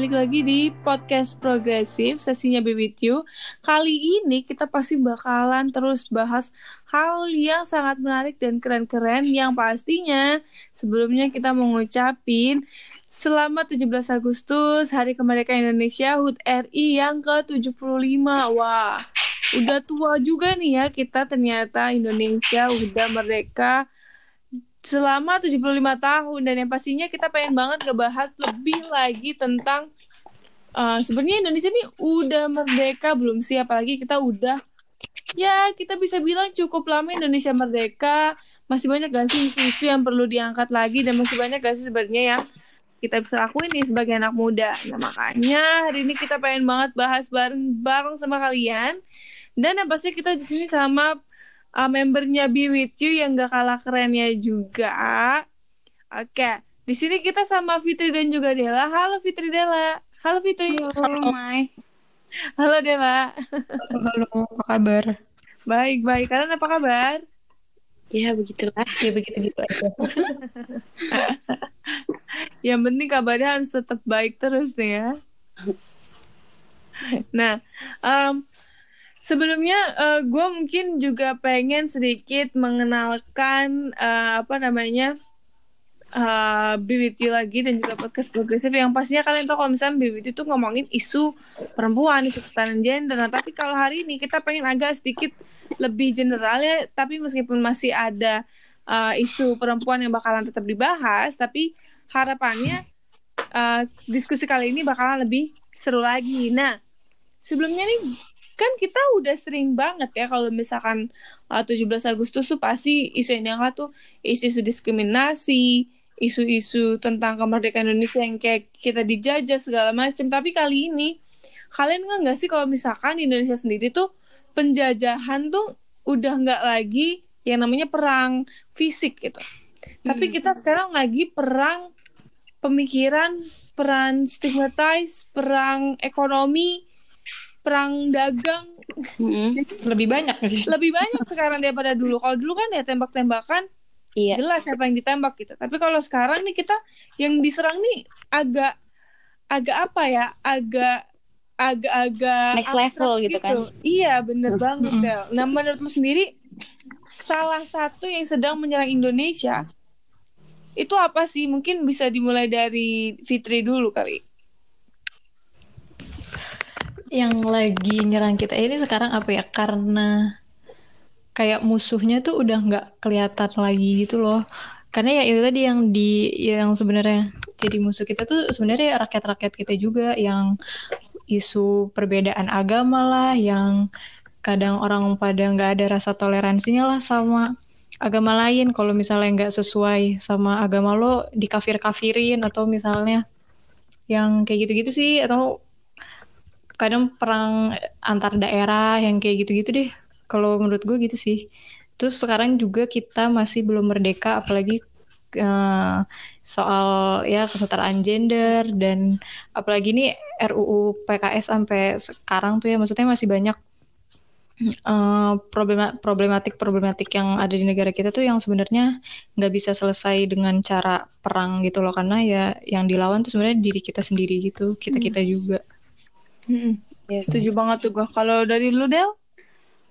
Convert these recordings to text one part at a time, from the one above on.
Balik lagi di podcast progresif sesinya Be With You. Kali ini kita pasti bakalan terus bahas hal yang sangat menarik dan keren-keren yang pastinya sebelumnya kita mengucapin selamat 17 Agustus Hari Kemerdekaan Indonesia HUT RI yang ke-75. Wah, udah tua juga nih ya kita ternyata Indonesia udah merdeka selama 75 tahun dan yang pastinya kita pengen banget ngebahas lebih lagi tentang uh, sebenarnya Indonesia ini udah merdeka belum sih apalagi kita udah ya kita bisa bilang cukup lama Indonesia merdeka masih banyak gak sih isu-isu yang perlu diangkat lagi dan masih banyak gak sih sebenarnya yang kita bisa lakuin nih sebagai anak muda nah makanya hari ini kita pengen banget bahas bareng-bareng sama kalian dan yang pasti kita di sini sama uh, membernya Be With You yang gak kalah kerennya juga. Oke, di sini kita sama Fitri dan juga Dela. Halo Fitri Dela. Halo Fitri. Halo, Mai. Halo Dela. Halo, apa kabar? Baik, baik. Kalian apa kabar? Ya, begitulah. Ya, begitu-gitu aja. Yang penting kabarnya harus tetap baik terus nih ya. Nah, um, Sebelumnya uh, gue mungkin juga pengen sedikit mengenalkan uh, apa namanya uh, BWT lagi dan juga podcast progresif yang pastinya kalian tahu kalau misalnya BWT itu ngomongin isu perempuan, isu ketahanan gender. Nah, tapi kalau hari ini kita pengen agak sedikit lebih general ya, tapi meskipun masih ada uh, isu perempuan yang bakalan tetap dibahas, tapi harapannya uh, diskusi kali ini bakalan lebih seru lagi. Nah, sebelumnya nih kan kita udah sering banget ya kalau misalkan uh, 17 Agustus tuh pasti isu yang tuh isu-isu diskriminasi, isu-isu tentang kemerdekaan Indonesia yang kayak kita dijajah segala macam. Tapi kali ini kalian nggak nggak sih kalau misalkan di Indonesia sendiri tuh penjajahan tuh udah nggak lagi yang namanya perang fisik gitu. Hmm. Tapi kita sekarang lagi perang pemikiran, perang stigmatize, perang ekonomi, perang dagang mm-hmm. lebih banyak sih lebih banyak sekarang daripada dulu kalau dulu kan ya tembak-tembakan iya. jelas siapa yang ditembak gitu. Tapi kalau sekarang nih kita yang diserang nih agak agak apa ya? Agak agak-agak next level gitu, gitu kan. iya bener banget Del. Nah menurut lu sendiri salah satu yang sedang menyerang Indonesia itu apa sih? Mungkin bisa dimulai dari Fitri dulu kali. Yang lagi nyerang kita ini sekarang apa ya? Karena kayak musuhnya tuh udah nggak kelihatan lagi gitu loh. Karena ya itu tadi yang di yang sebenarnya jadi musuh kita tuh sebenarnya rakyat-rakyat kita juga yang isu perbedaan agama lah yang kadang orang pada nggak ada rasa toleransinya lah sama agama lain. Kalau misalnya nggak sesuai sama agama lo dikafir kafirin atau misalnya yang kayak gitu-gitu sih. Atau kadang perang antar daerah yang kayak gitu-gitu deh kalau menurut gue gitu sih terus sekarang juga kita masih belum merdeka apalagi uh, soal ya kesetaraan gender dan apalagi ini RUU PKS sampai sekarang tuh ya maksudnya masih banyak uh, problematik problematik yang ada di negara kita tuh yang sebenarnya nggak bisa selesai dengan cara perang gitu loh karena ya yang dilawan tuh sebenarnya diri kita sendiri gitu kita kita hmm. juga Hmm, ya, setuju banget tuh gue. Kalau dari lu Del?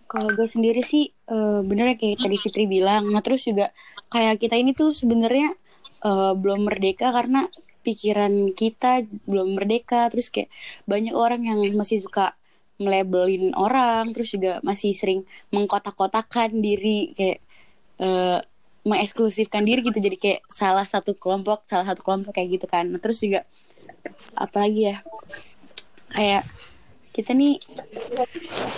Kalau gue sendiri sih uh, bener kayak tadi Fitri bilang. Nah terus juga kayak kita ini tuh sebenarnya uh, belum merdeka karena pikiran kita belum merdeka. Terus kayak banyak orang yang masih suka melabelin orang. Terus juga masih sering mengkotak-kotakan diri kayak uh, mengeksklusifkan diri gitu. Jadi kayak salah satu kelompok, salah satu kelompok kayak gitu kan. Nah, terus juga apalagi ya kayak kita nih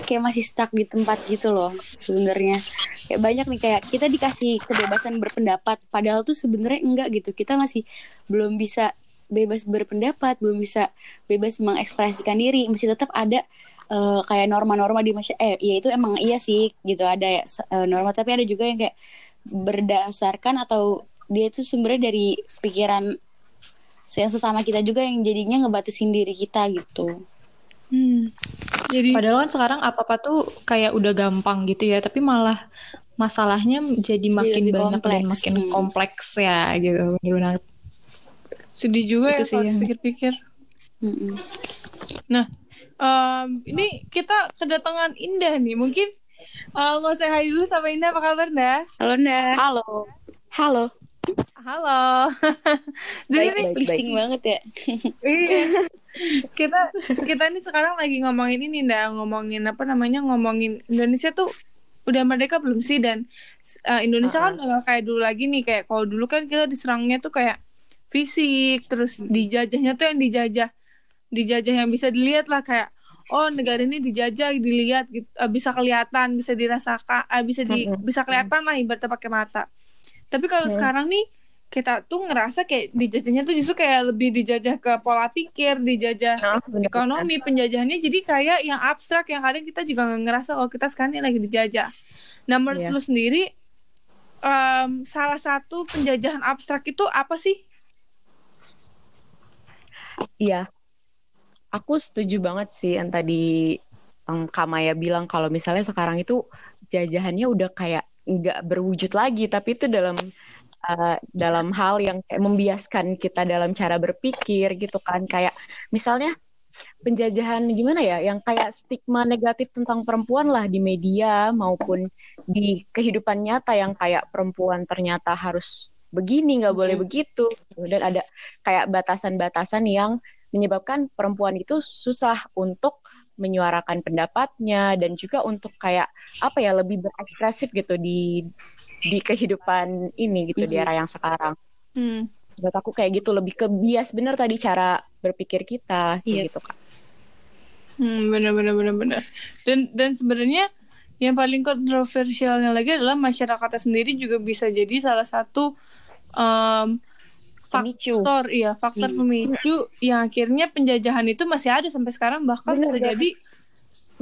kayak masih stuck di tempat gitu loh sebenarnya. Kayak banyak nih kayak kita dikasih kebebasan berpendapat padahal tuh sebenarnya enggak gitu. Kita masih belum bisa bebas berpendapat belum bisa bebas mengekspresikan diri. Masih tetap ada uh, kayak norma-norma di masyarakat. Eh ya itu emang iya sih gitu. Ada ya norma. Tapi ada juga yang kayak berdasarkan atau dia itu sumbernya dari pikiran yang sesama kita juga yang jadinya ngebatasin diri kita gitu. Hmm. Jadi padahal kan sekarang apa-apa tuh kayak udah gampang gitu ya, tapi malah masalahnya jadi makin jadi banyak kompleks. dan makin hmm. kompleks ya gitu. Gimana? Sedih juga itu ya kalau pikir-pikir. Hmm. Nah, um, ini kita kedatangan Indah nih. Mungkin uh, mau saya hai dulu sama Indah. Apa kabar, Nda? Halo, Nda. Halo. Halo. Halo. Jadi baik, nih baik, banget ya. Kita kita ini sekarang lagi ngomongin ini ndak ngomongin apa namanya ngomongin Indonesia tuh udah merdeka belum sih dan uh, Indonesia uh -uh. kan udah kayak dulu lagi nih kayak kalau dulu kan kita diserangnya tuh kayak fisik terus dijajahnya tuh yang dijajah dijajah yang bisa dilihat lah kayak oh negara ini dijajah dilihat gitu, uh, bisa kelihatan bisa dirasakan uh, bisa di uh -huh. bisa kelihatan lah ibaratnya pakai mata tapi kalau uh -huh. sekarang nih kita tuh ngerasa kayak dijajahnya tuh justru kayak lebih dijajah ke pola pikir, dijajah oh, ekonomi, penjajahannya jadi kayak yang abstrak yang kadang kita juga ngerasa kalau kita sekarang ini lagi dijajah. Nah menurut yeah. lu sendiri um, salah satu penjajahan abstrak itu apa sih? Iya, aku setuju banget sih yang tadi um, Kamaya bilang kalau misalnya sekarang itu jajahannya udah kayak nggak berwujud lagi, tapi itu dalam uh, dalam hal yang kayak membiaskan kita dalam cara berpikir gitu kan. Kayak misalnya penjajahan gimana ya? Yang kayak stigma negatif tentang perempuan lah di media maupun di kehidupan nyata yang kayak perempuan ternyata harus begini nggak boleh begitu. Dan ada kayak batasan-batasan yang menyebabkan perempuan itu susah untuk menyuarakan pendapatnya dan juga untuk kayak apa ya lebih berekspresif gitu di di kehidupan ini gitu mm -hmm. di era yang sekarang. Mm. Buat aku kayak gitu lebih ke bias bener tadi cara berpikir kita yeah. gitu kan. Hmm, bener bener bener bener. Dan dan sebenarnya yang paling kontroversialnya lagi adalah masyarakatnya sendiri juga bisa jadi salah satu um, faktor pemicu. iya faktor hmm. pemicu yang akhirnya penjajahan itu masih ada sampai sekarang bahkan bener, bisa bener. jadi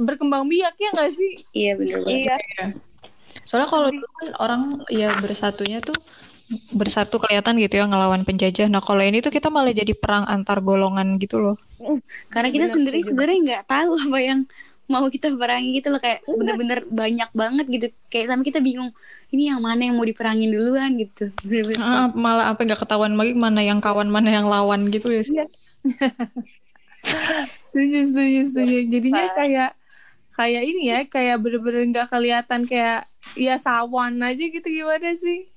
berkembang biak ya nggak sih? Iya benar. Iya. Soalnya kalau dulu kan orang ya bersatunya tuh bersatu kelihatan gitu ya ngelawan penjajah. Nah kalau ini tuh kita malah jadi perang antar golongan gitu loh. Karena kita sendiri sebenarnya nggak tahu apa yang mau kita perangi gitu loh. Kayak bener-bener banyak banget gitu. Kayak sama kita bingung ini yang mana yang mau diperangin duluan gitu. Bener -bener ah, malah apa nggak ketahuan lagi mana yang kawan mana yang lawan gitu ya iya. setuju setuju setuju. Jadinya kayak kayak ini ya kayak bener-bener nggak kelihatan kayak ya sawan aja gitu gimana sih?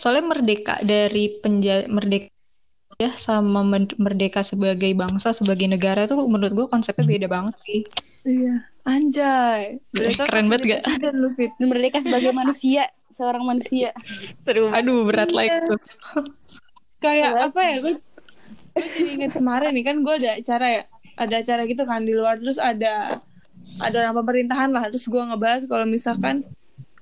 Soalnya merdeka dari penja merdeka ya sama merdeka sebagai bangsa sebagai negara tuh menurut gue konsepnya beda banget sih. Iya. Anjay. Merdeka keren banget gak merdeka sebagai manusia seorang manusia. Seru. Aduh berat like tuh. Kayak apa ya gue gue jadi inget kemarin nih kan gue ada acara ya. Ada acara gitu kan di luar terus ada ada orang pemerintahan lah terus gue ngebahas kalau misalkan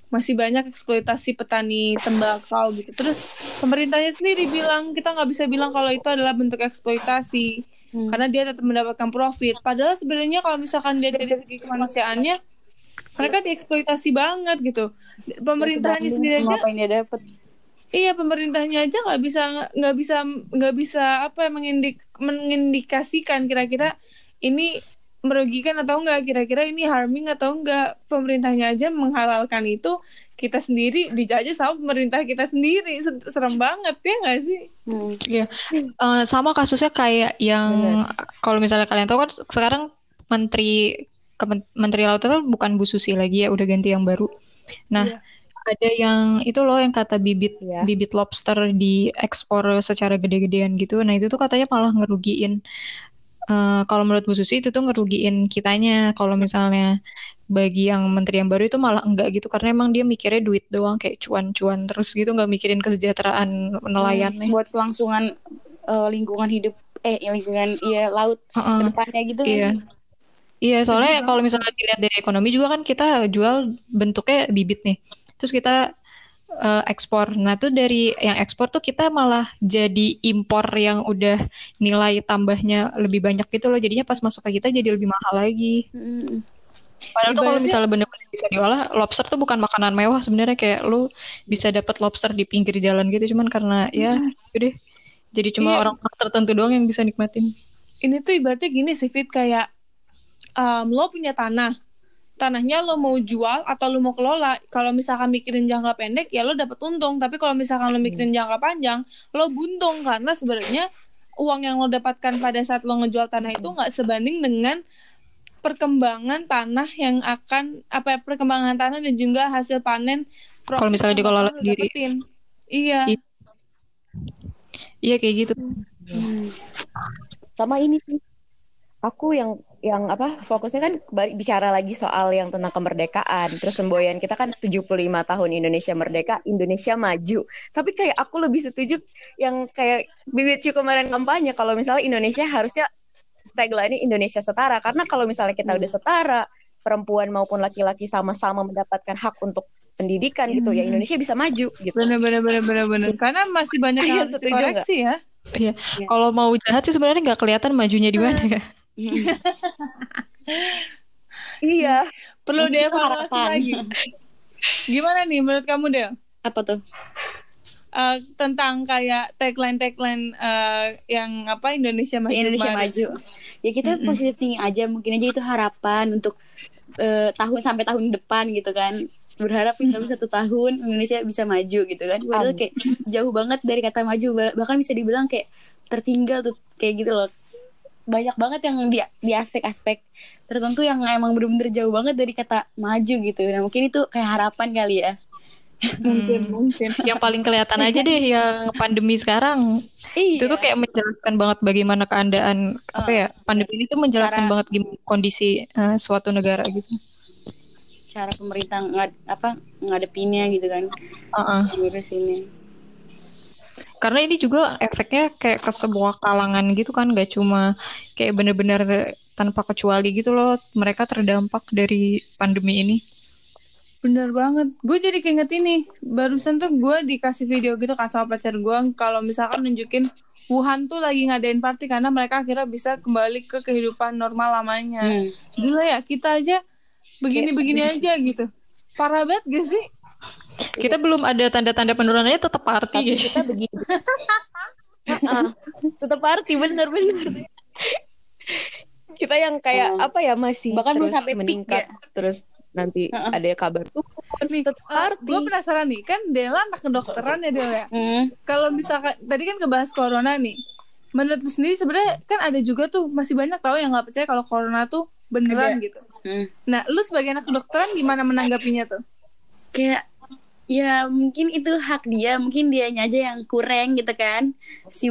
masih banyak eksploitasi petani tembakau gitu. Terus pemerintahnya sendiri bilang kita nggak bisa bilang kalau itu adalah bentuk eksploitasi hmm. karena dia tetap mendapatkan profit. Padahal sebenarnya kalau misalkan dia dari segi kemanusiaannya mereka dieksploitasi banget gitu. Pemerintahnya sendiri aja apa yang dia dapat Iya pemerintahnya aja nggak bisa nggak bisa nggak bisa apa mengindik mengindikasikan kira-kira ini merugikan atau enggak? Kira-kira ini harming atau enggak? Pemerintahnya aja menghalalkan itu kita sendiri dijajah sama pemerintah kita sendiri. Serem banget ya nggak sih? Hmm. ya uh, sama kasusnya kayak yang kalau misalnya kalian tahu kan sekarang menteri menteri laut itu bukan Bu Susi lagi ya udah ganti yang baru. Nah yeah. ada yang itu loh yang kata bibit yeah. bibit lobster diekspor secara gede-gedean gitu. Nah itu tuh katanya malah ngerugiin uh, kalau menurut Bu Susi itu tuh ngerugiin kitanya kalau misalnya bagi yang menteri yang baru itu malah enggak gitu karena emang dia mikirnya duit doang kayak cuan-cuan terus gitu nggak mikirin kesejahteraan nelayan hmm, buat kelangsungan uh, lingkungan hidup eh lingkungan ya laut uh -uh, depannya gitu iya. Iya, soalnya kalau misalnya dilihat dari ekonomi juga kan kita jual bentuknya bibit nih. Terus kita eh, ekspor. Nah, tuh dari yang ekspor tuh kita malah jadi impor yang udah nilai tambahnya lebih banyak gitu loh. Jadinya pas masuk ke kita jadi lebih mahal lagi. Mm. Padahal tuh kalau misalnya bener-bener bisa diolah, lobster tuh bukan makanan mewah sebenarnya kayak lu bisa dapat lobster di pinggir jalan gitu cuman karena ya udah jadi cuma Iya. orang tertentu doang yang bisa nikmatin. ini tuh ibaratnya gini sih Fit kayak em, lo punya tanah tanahnya lo mau jual atau lo mau kelola kalau misalkan mikirin jangka pendek ya lo dapat untung tapi kalau misalkan lo mikirin jangka panjang lo buntung karena sebenarnya uang yang lo dapatkan pada saat lo ngejual tanah itu nggak sebanding dengan perkembangan tanah yang akan apa ya, perkembangan tanah dan juga hasil panen Kalau misalnya dikelola sendiri. dapetin. iya Iya. Iya kayak gitu. Hmm. sama ini sih aku yang yang apa fokusnya kan bicara lagi soal yang tentang kemerdekaan. Terus semboyan kita kan 75 tahun Indonesia merdeka Indonesia maju. Tapi kayak aku lebih setuju yang kayak Bibit Cu kemarin kampanye kalau misalnya Indonesia harusnya tagline Indonesia setara. Karena kalau misalnya kita udah setara perempuan maupun laki-laki sama-sama mendapatkan hak untuk pendidikan gitu ya Indonesia bisa maju gitu. Bener bener bener bener bener. Karena masih banyak yang harus dikoreksi ya. Iya. Iya. Kalau mau jahat sih sebenarnya nggak kelihatan majunya di mana ya. Mm. iya perlu dievaluasi lagi. Gimana nih menurut kamu Del? Apa tuh? Eh, tentang kayak tagline-tagline eh, yang apa Indonesia maju. Indonesia kemarin. maju. Ya kita positif tinggi aja, mungkin aja itu harapan untuk eh, tahun sampai tahun depan gitu kan. Berharap nih dalam satu tahun Indonesia bisa maju gitu kan. Padahal kayak jauh banget dari kata maju, bah- bahkan bisa dibilang kayak tertinggal tuh kayak gitu loh. Banyak banget yang di di aspek-aspek tertentu yang emang bener-bener jauh banget dari kata maju gitu. Nah, mungkin itu kayak harapan kali ya. Mungkin mungkin. Yang paling kelihatan aja deh yang pandemi sekarang. Iya. Itu tuh kayak menjelaskan banget bagaimana keadaan apa ya pandemi ini tuh menjelaskan Cara- banget gimana kondisi eh, suatu negara gitu. cara pemerintah ngad apa ngadepinnya gitu kan. Heeh. Ngurus ini. Karena ini juga efeknya kayak ke sebuah kalangan gitu kan, gak cuma kayak bener-bener tanpa kecuali gitu loh, mereka terdampak dari pandemi ini. Bener banget. Gue jadi keinget ini. Barusan tuh gue dikasih video gitu kan sama pacar gue. Kalau misalkan nunjukin Wuhan tuh lagi ngadain party karena mereka akhirnya bisa kembali ke kehidupan normal lamanya. Hmm. Gila ya, kita aja begini-begini aja gitu. Parah banget gak sih? Kita belum ada tanda-tanda penurunannya tetap party. tapi kita begini tetap party bener-bener kita yang kayak Oh. apa ya masih Bahkan belum terus sampai peak meningkat ya. terus nanti Heeh. ada kabar tuh Nih, tetap party gue penasaran nih, kan Dela anak kedokteran ya Del ya. Hmm. Kalau misalkan tadi kan ngebahas corona nih, menurut lu sendiri sebenarnya kan ada juga tuh masih banyak tahu yang nggak percaya kalau corona tuh beneran Ada. gitu. Hmm. Nah, lu sebagai anak kedokteran gimana menanggapinya tuh? kayak ya mungkin itu hak dia mungkin dianya aja yang kurang gitu kan. Si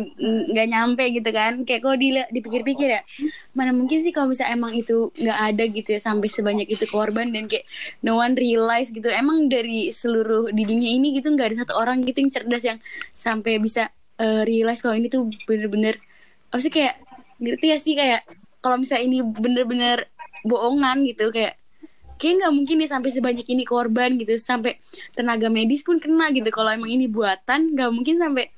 nggak nyampe gitu kan. Kayak kalau dila- dipikir-pikir ya mana mungkin sih kalau bisa emang itu nggak ada gitu ya sampai sebanyak itu korban dan kayak no one realize gitu. Emang dari seluruh di dunia ini gitu nggak ada satu orang gitu yang cerdas yang sampai bisa eh, realize kalau ini tuh bener-bener apa sih kayak ngerti ya sih? Kayak kalau misalnya ini bener-bener bohongan gitu kayak kayak nggak mungkin dia sampai sebanyak ini korban gitu. Sampai tenaga medis pun kena gitu. Kalau emang ini buatan nggak mungkin sampai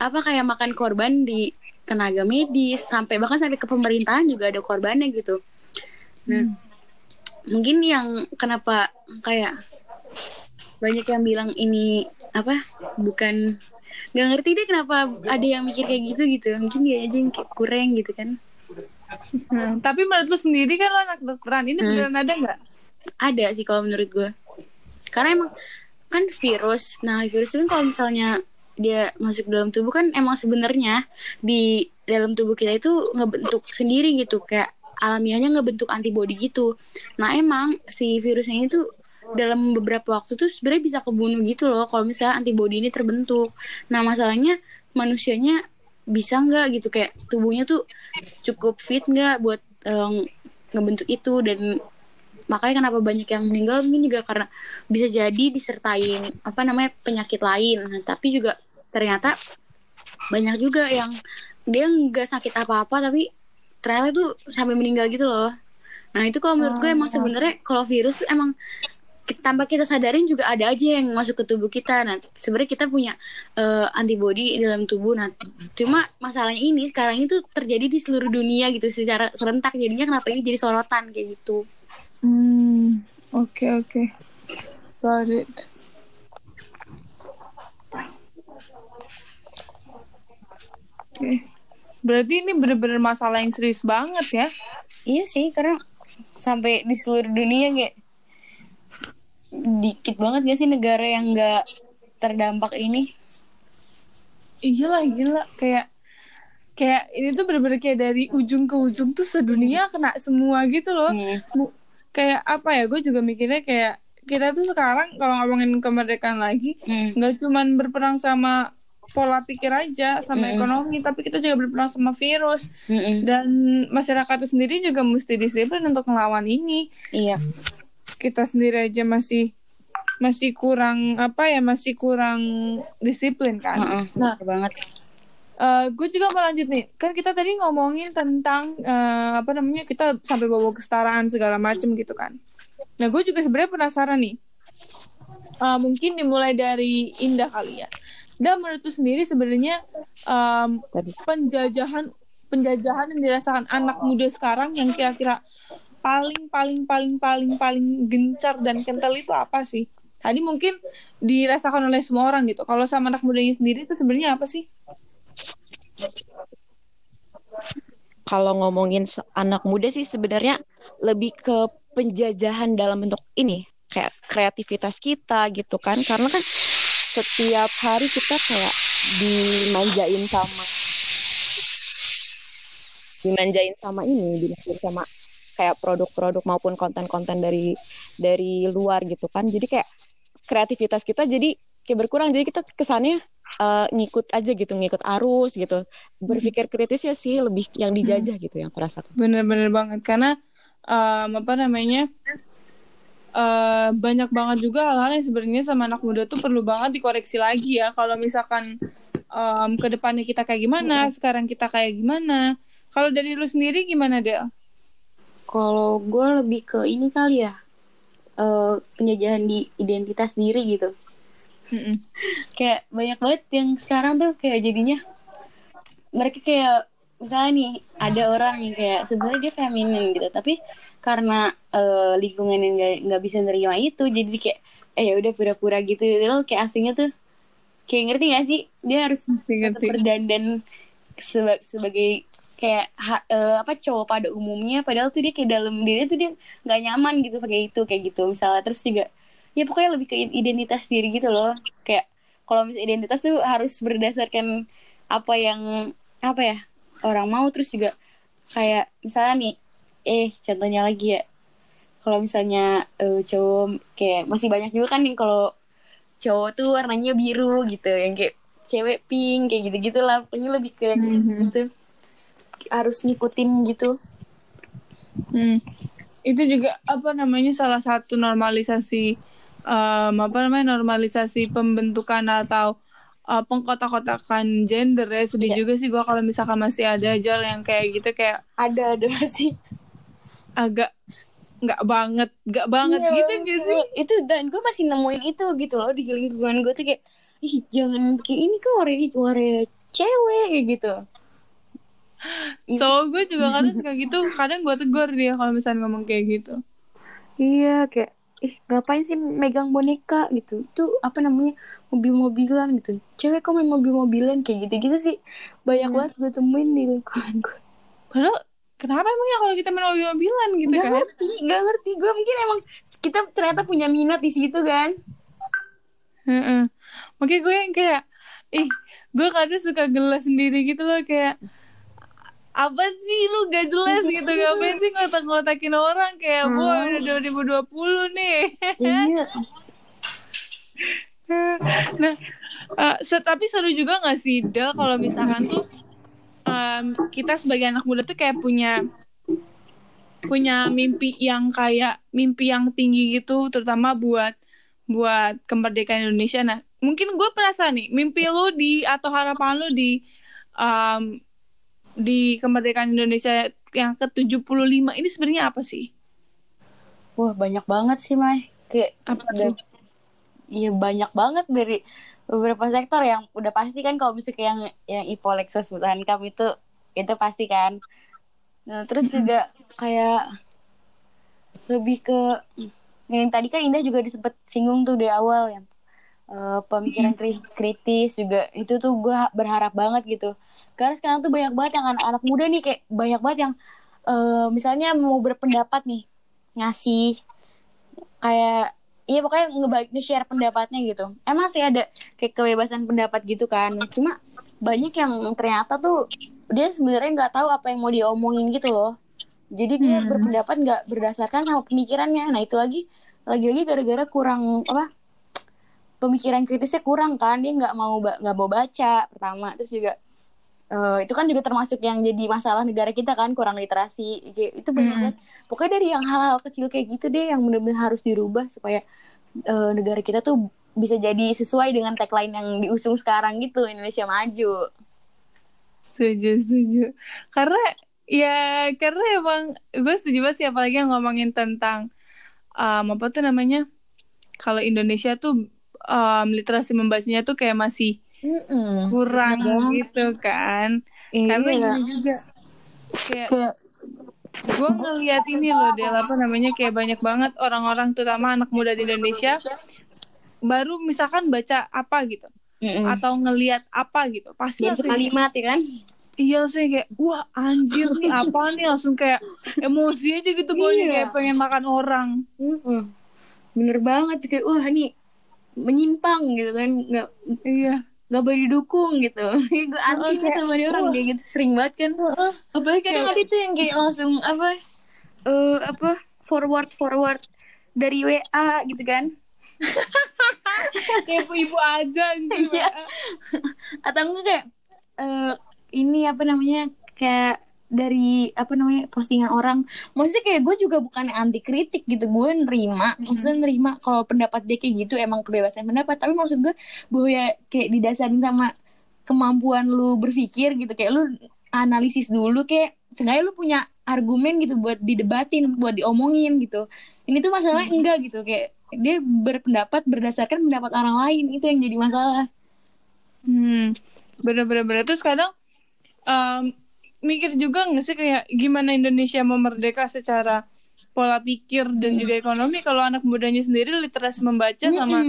apa kayak makan korban di tenaga medis. Sampai bahkan sampai ke pemerintahan juga ada korbannya gitu. Nah mungkin yang kenapa kayak banyak yang bilang ini apa bukan nggak ngerti deh kenapa ada yang mikir kayak gitu gitu. Mungkin dia aja yang kurang gitu kan. Hmm, tapi menurut lu sendiri kan lu anak kedokteran, ini Hmm. beneran ada nggak? Ada sih kalau menurut gue karena emang kan virus. Nah virus itu kalau misalnya dia masuk dalam tubuh kan emang sebenarnya di dalam tubuh kita itu ngebentuk sendiri gitu. Kayak alamiahnya ngebentuk antibodi gitu. Nah emang si virusnya ini tuh dalam beberapa waktu tuh sebenarnya bisa kebunuh gitu loh kalau misalnya antibodi ini terbentuk. Nah masalahnya manusianya bisa nggak gitu? Kayak tubuhnya tuh cukup fit nggak buat em, ngebentuk itu dan makanya kenapa banyak yang meninggal mungkin juga karena bisa jadi disertain apa namanya penyakit lain Nah, tapi juga ternyata banyak juga yang dia nggak sakit apa-apa tapi ternyata tuh sampai meninggal gitu loh Nah itu kalau menurut gue emang sebenarnya kalau virus emang tanpa kita sadarin juga ada aja yang masuk ke tubuh kita. Nah sebenarnya kita punya eh, antibody di dalam tubuh. Nah cuma masalahnya ini sekarang itu terjadi di seluruh dunia gitu secara serentak. Jadinya kenapa ini jadi sorotan kayak gitu? Hmm, oke oke. Got it. Oke. Berarti ini bener-bener masalah yang serius banget ya. Iya sih karena sampai di seluruh dunia kayak dikit banget gak sih negara yang nggak terdampak ini? Iya lah gila kayak kayak ini tuh bener-bener kayak dari ujung ke ujung tuh sedunia kena semua gitu loh. Hmm. Kayak apa ya? Gue juga mikirnya kayak kita tuh sekarang kalau ngomongin kemerdekaan lagi Hmm. nggak cuman berperang sama pola pikir aja sama Mm-mm. ekonomi tapi kita juga berperang sama virus Mm-mm. dan masyarakat itu sendiri juga mesti disiplin untuk melawan ini Iya. kita sendiri aja masih masih kurang apa ya masih kurang disiplin kan Heeh, nah bener banget. gue juga mau lanjut nih. Kan kita tadi ngomongin tentang eh, apa namanya kita sampai bawa kesetaraan segala macem gitu kan. Nah gue juga sebenarnya penasaran nih. Eh, mungkin dimulai dari Indah kali ya. Dan menurut sendiri sebenarnya em, penjajahan penjajahan yang dirasakan anak muda sekarang yang kira-kira paling paling paling paling paling gencar dan kental itu apa sih? Tadi mungkin dirasakan oleh semua orang gitu. Kalau sama anak mudanya sendiri itu sebenarnya apa sih Kalau ngomongin anak muda sih sebenarnya lebih ke penjajahan dalam bentuk ini kayak kreativitas kita gitu kan. Karena kan setiap hari kita kayak dimanjain sama dimanjain sama ini dimanjain sama kayak produk-produk maupun konten-konten dari dari luar gitu kan. Jadi kayak kreativitas kita jadi kayak berkurang. Jadi kita kesannya eh, ngikut aja gitu ngikut arus gitu. Berpikir kritis ya sih lebih yang dijajah gitu yang aku rasakan. Bener-bener banget karena em, apa namanya eh, banyak banget juga hal-hal yang sebenarnya sama anak muda tuh perlu banget dikoreksi lagi ya. Kalau misalkan em, ke depannya kita kayak gimana sekarang kita kayak gimana. Kalau dari lu sendiri gimana Del? Kalau gue lebih ke ini kali ya, eh, penjajahan di identitas diri gitu. Mm-mm. Kayak banyak banget yang sekarang tuh kayak jadinya mereka kayak misalnya nih ada orang yang kayak sebenarnya dia feminin gitu, tapi karena eh, lingkungan yang nggak bisa nerima itu, jadi kayak eh ya udah pura-pura gitu, lo kayak aslinya tuh kayak ngerti gak sih? Dia harus Ngerti, berdandan seba- sebagai kayak ha- eh, apa cowok pada umumnya padahal tuh dia kayak dalam diri tuh dia nggak nyaman gitu pakai itu kayak gitu misalnya terus juga ya pokoknya lebih ke identitas diri gitu loh. Kayak kalau misalnya identitas tuh harus berdasarkan apa yang apa ya orang mau. Terus juga kayak misalnya nih eh contohnya lagi ya. Kalau misalnya eh, cowok kayak masih banyak juga kan yang kalau cowok tuh warnanya biru gitu yang kayak cewek pink kayak gitu gitulah pokoknya lebih ke Mhm. gitu. Harus ngikutin gitu. Hmm. Itu juga apa namanya salah satu normalisasi em, apa namanya normalisasi pembentukan atau uh, pengkotak-kotakan gender ya sedih Iya. juga sih gua kalau misalkan masih ada aja yang kayak gitu kayak ada ada masih. agak nggak banget nggak banget Iya, gitu gitu itu dan gue masih nemuin itu gitu loh di lingkungan gue tuh kayak ih jangan kayak ini kan warna warna cewek kayak gitu. So gue juga kadang suka gitu kadang gue tegur dia kalau misalnya ngomong kayak gitu. Iya kayak ih ngapain sih megang boneka gitu itu apa namanya mobil-mobilan gitu cewek kok main mobil-mobilan kayak gitu-gitu sih banyak Hmm. banget gue temuin di lingkungan gue padahal kenapa emangnya kalau kita main mobil-mobilan gitu Gak kan ngerti, gak ngerti. Gue mungkin emang kita ternyata punya minat di situ kan. Heeh. Makanya gue yang kayak ih gue kadang suka gelas sendiri gitu loh kayak apa sih lu gak jelas gitu ngapain sih ngotak-ngotakin orang kayak Hmm. boy udah 2020 nih Iya. nah eh, se- tapi seru juga gak sih Del kalau misalkan tuh em, kita sebagai anak muda tuh kayak punya punya mimpi yang kayak mimpi yang tinggi gitu terutama buat buat kemerdekaan Indonesia nah mungkin gue penasaran nih mimpi lu di atau harapan lu di em, di kemerdekaan Indonesia yang ke 75 ini sebenarnya apa sih Wah banyak banget sih Mai. Kayak Apa tuh? Iya banyak banget dari beberapa sektor yang udah pasti kan kalau misalnya yang yang IPO Lexus bertahan Cup itu itu pasti kan. Nah, terus juga kayak lebih ke yang tadi kan Indah juga disebut singgung tuh di awal yang eh, pemikiran kri- kritis juga itu tuh gue berharap banget gitu. Karena sekarang tuh banyak banget yang anak-anak muda nih kayak banyak banget yang eh, misalnya mau berpendapat nih ngasih kayak iya pokoknya nge- nge-share pendapatnya gitu. Emang sih ada kayak kebebasan pendapat gitu kan. Cuma banyak yang ternyata tuh dia sebenarnya nggak tahu apa yang mau diomongin gitu loh. Jadi dia Hmm. berpendapat nggak berdasarkan sama pemikirannya. Nah itu lagi lagi-lagi gara-gara kurang apa pemikiran kritisnya kurang kan. Dia nggak mau nggak mau baca pertama. Terus juga eh, itu kan juga termasuk yang jadi masalah negara kita kan kurang literasi itu banyak Hmm. banget pokoknya dari yang hal-hal kecil kayak gitu deh yang benar-benar harus dirubah supaya eh, negara kita tuh bisa jadi sesuai dengan tagline yang diusung sekarang gitu Indonesia maju Setuju, setuju. Karena ya karena emang gue setuju banget sih apalagi yang ngomongin tentang um, apa tuh namanya kalau Indonesia tuh um, literasi membacanya tuh kayak masih kurang gitu kan. Karena Iya. ini juga kayak gue ngeliat ini loh Del apa namanya kayak banyak banget orang-orang terutama anak muda di Indonesia baru misalkan baca apa gitu Mm-mm. atau ngeliat apa gitu pasti langsung kalimat ya kan Iya langsung kayak wah anjir nih apa nih langsung kayak emosi aja gitu bawahnya Iya. kayak pengen makan orang. Mm-mm. bener banget kayak wah ini menyimpang gitu kan nggak Iya. Nggak boleh didukung gitu gue anti Oke. sama dia orang kayak gitu sering banget kan apalagi kadang ada tuh yang kayak langsung apa eh apa forward forward dari WA gitu kan kayak ibu aja anjir. Iya. atau enggak kayak eh ini apa namanya kayak dari apa namanya postingan orang. Maksudnya kayak gue juga bukan anti kritik gitu gue nerima maksudnya nerima kalau pendapat dia kayak gitu emang kebebasan pendapat. Tapi maksud gue bahwa ya kayak didasarin sama kemampuan lu berpikir gitu kayak lu analisis dulu kayak seenggaknya lu punya argumen gitu buat didebatin buat diomongin gitu. Ini tuh masalahnya enggak gitu kayak dia berpendapat berdasarkan pendapat orang lain itu yang jadi masalah. Hmm. Bener-bener. Bener. Terus kadang um, mikir juga nggak sih kayak gimana Indonesia mau merdeka secara pola pikir dan juga ekonomi kalau anak mudanya sendiri literasi membaca sama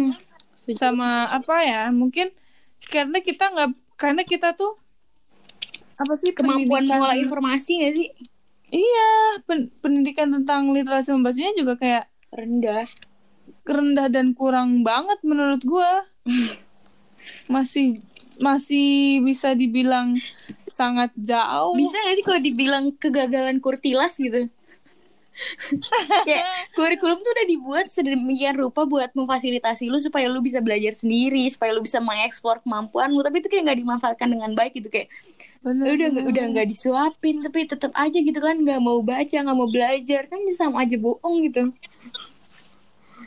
sama apa ya? Mungkin karena kita nggak karena kita tuh apa sih kemampuan mengolah informasi gak sih? Iya, pen- pendidikan tentang literasi membacanya juga kayak rendah. rendah dan kurang banget menurut gua. Masih masih bisa dibilang sangat jauh. bisa gak sih kalau dibilang kegagalan kurtilas gitu ya kurikulum tuh udah dibuat sedemikian rupa buat memfasilitasi lu supaya lu bisa belajar sendiri supaya lu bisa mengeksplor kemampuan lu tapi itu kayak nggak dimanfaatkan dengan baik gitu kayak Bener. udah nggak udah nggak disuapin tapi tetap aja gitu kan nggak mau baca nggak mau belajar kan sama aja bohong gitu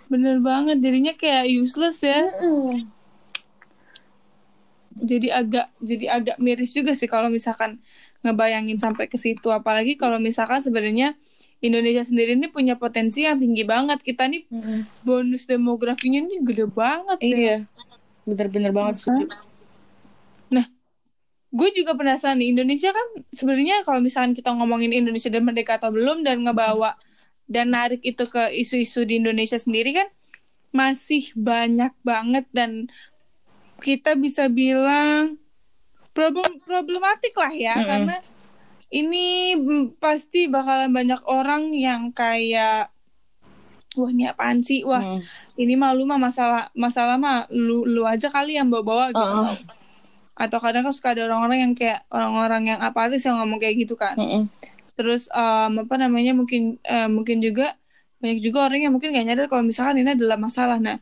Bener banget. Jadinya kayak useless ya. Jadi agak jadi agak miris juga sih kalau misalkan ngebayangin sampai ke situ. Apalagi kalau misalkan sebenarnya Indonesia sendiri ini punya potensi yang tinggi banget. Kita nih bonus demografinya ini gede banget. ya. iya bener-bener banget setuju gue juga penasaran nih Indonesia kan sebenarnya kalau misalkan kita ngomongin Indonesia dan merdeka atau belum dan ngebawa dan narik itu ke isu-isu di Indonesia sendiri kan masih banyak banget dan kita bisa bilang problem problematik lah ya Mm-mm. karena ini mm, pasti bakalan banyak orang yang kayak wah ini apaan sih wah Hmm. ini mah lu mah masalah masalah mah lu lu aja kali yang bawa-bawa gitu Uh-uh. atau kadang kan suka ada orang-orang yang kayak orang-orang yang apatis yang ngomong kayak gitu kan Mm-mm. terus em, apa namanya mungkin eh, mungkin juga banyak juga orang yang mungkin gak nyadar kalau misalkan ini adalah masalah nah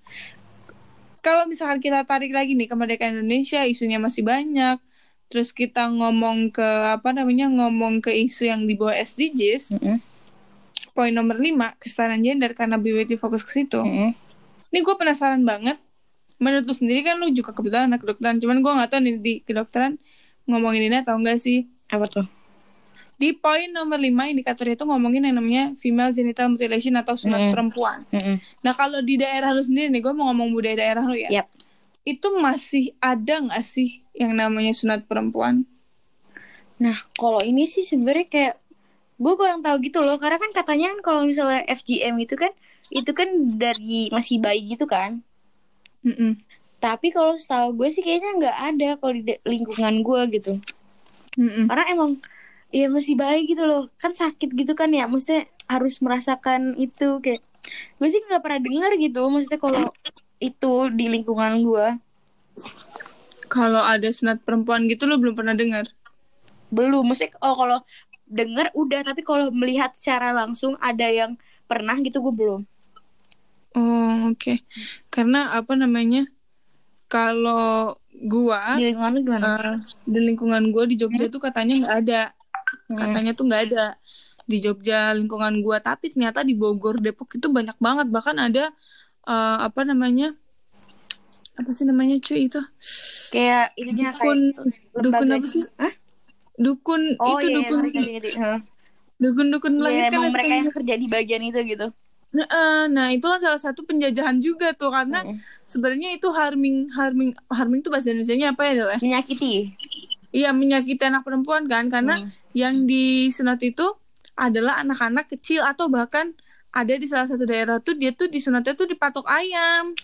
kalau misalkan kita tarik lagi nih kemerdekaan Indonesia isunya masih banyak. Terus kita ngomong ke apa namanya ngomong ke isu yang di bawah SDGs Mm-mm. poin nomor 5 kesetaraan gender karena BWT fokus ke situ. Mm-mm. ini gue penasaran banget. Menurut lu sendiri kan lu juga kebetulan anak kedokteran cuman gue nggak tahu nih di kedokteran ngomongin ini atau enggak sih. Apa tuh di poin nomor 5 indikator itu ngomongin yang namanya female genital mutilation atau sunat Mm. perempuan. Mm-mm. Nah kalau di daerah lu sendiri nih, gue mau ngomong budaya daerah lu ya. Yap. Itu masih ada nggak sih yang namanya sunat perempuan? Nah, kalau ini sih sebenarnya kayak gue kurang tahu gitu loh, karena kan katanya kan kalau misalnya FGM itu kan itu kan dari masih bayi gitu kan. Mm-mm. Tapi kalau setahu gue sih kayaknya nggak ada kalau di lingkungan gue gitu. Mm-mm. Karena emang ya masih bayi gitu loh, kan sakit gitu kan ya, maksudnya harus merasakan itu kayak gue sih nggak pernah dengar gitu, maksudnya kalau itu di lingkungan gue Kalau ada sunat perempuan gitu lu belum pernah dengar? belum, maksudnya oh kalau dengar udah, tapi kalau melihat secara langsung ada yang pernah gitu gue belum. Oh oke. Karena apa namanya? Kalau gua Di lingkungan lu gimana? eh, di lingkungan gua di Jogja tuh katanya nggak ada. Hmm. Katanya tuh nggak ada di Jogja lingkungan gua. Tapi ternyata di Bogor, Depok itu banyak banget. Bahkan ada eh, apa namanya? Apa sih namanya cuy itu? Kayak itunya Dukun, kayak dukun apa sih? Hah? Dukun Oh itu iya, dukun ngerti. Heeh. dukun-dukun Iya, melahirkan emang dan mereka yang kerja di bagian itu gitu. Nah, nah itu kan salah satu penjajahan juga tuh karena Mm. sebenarnya itu harming harming harming itu bahasa Indonesia apa ya Del, ya? Menyakiti. Iya menyakiti anak perempuan kan karena Hmm. yang disunat itu adalah anak-anak kecil atau bahkan ada di salah satu daerah tuh dia tuh disunatnya tuh dipatok ayam.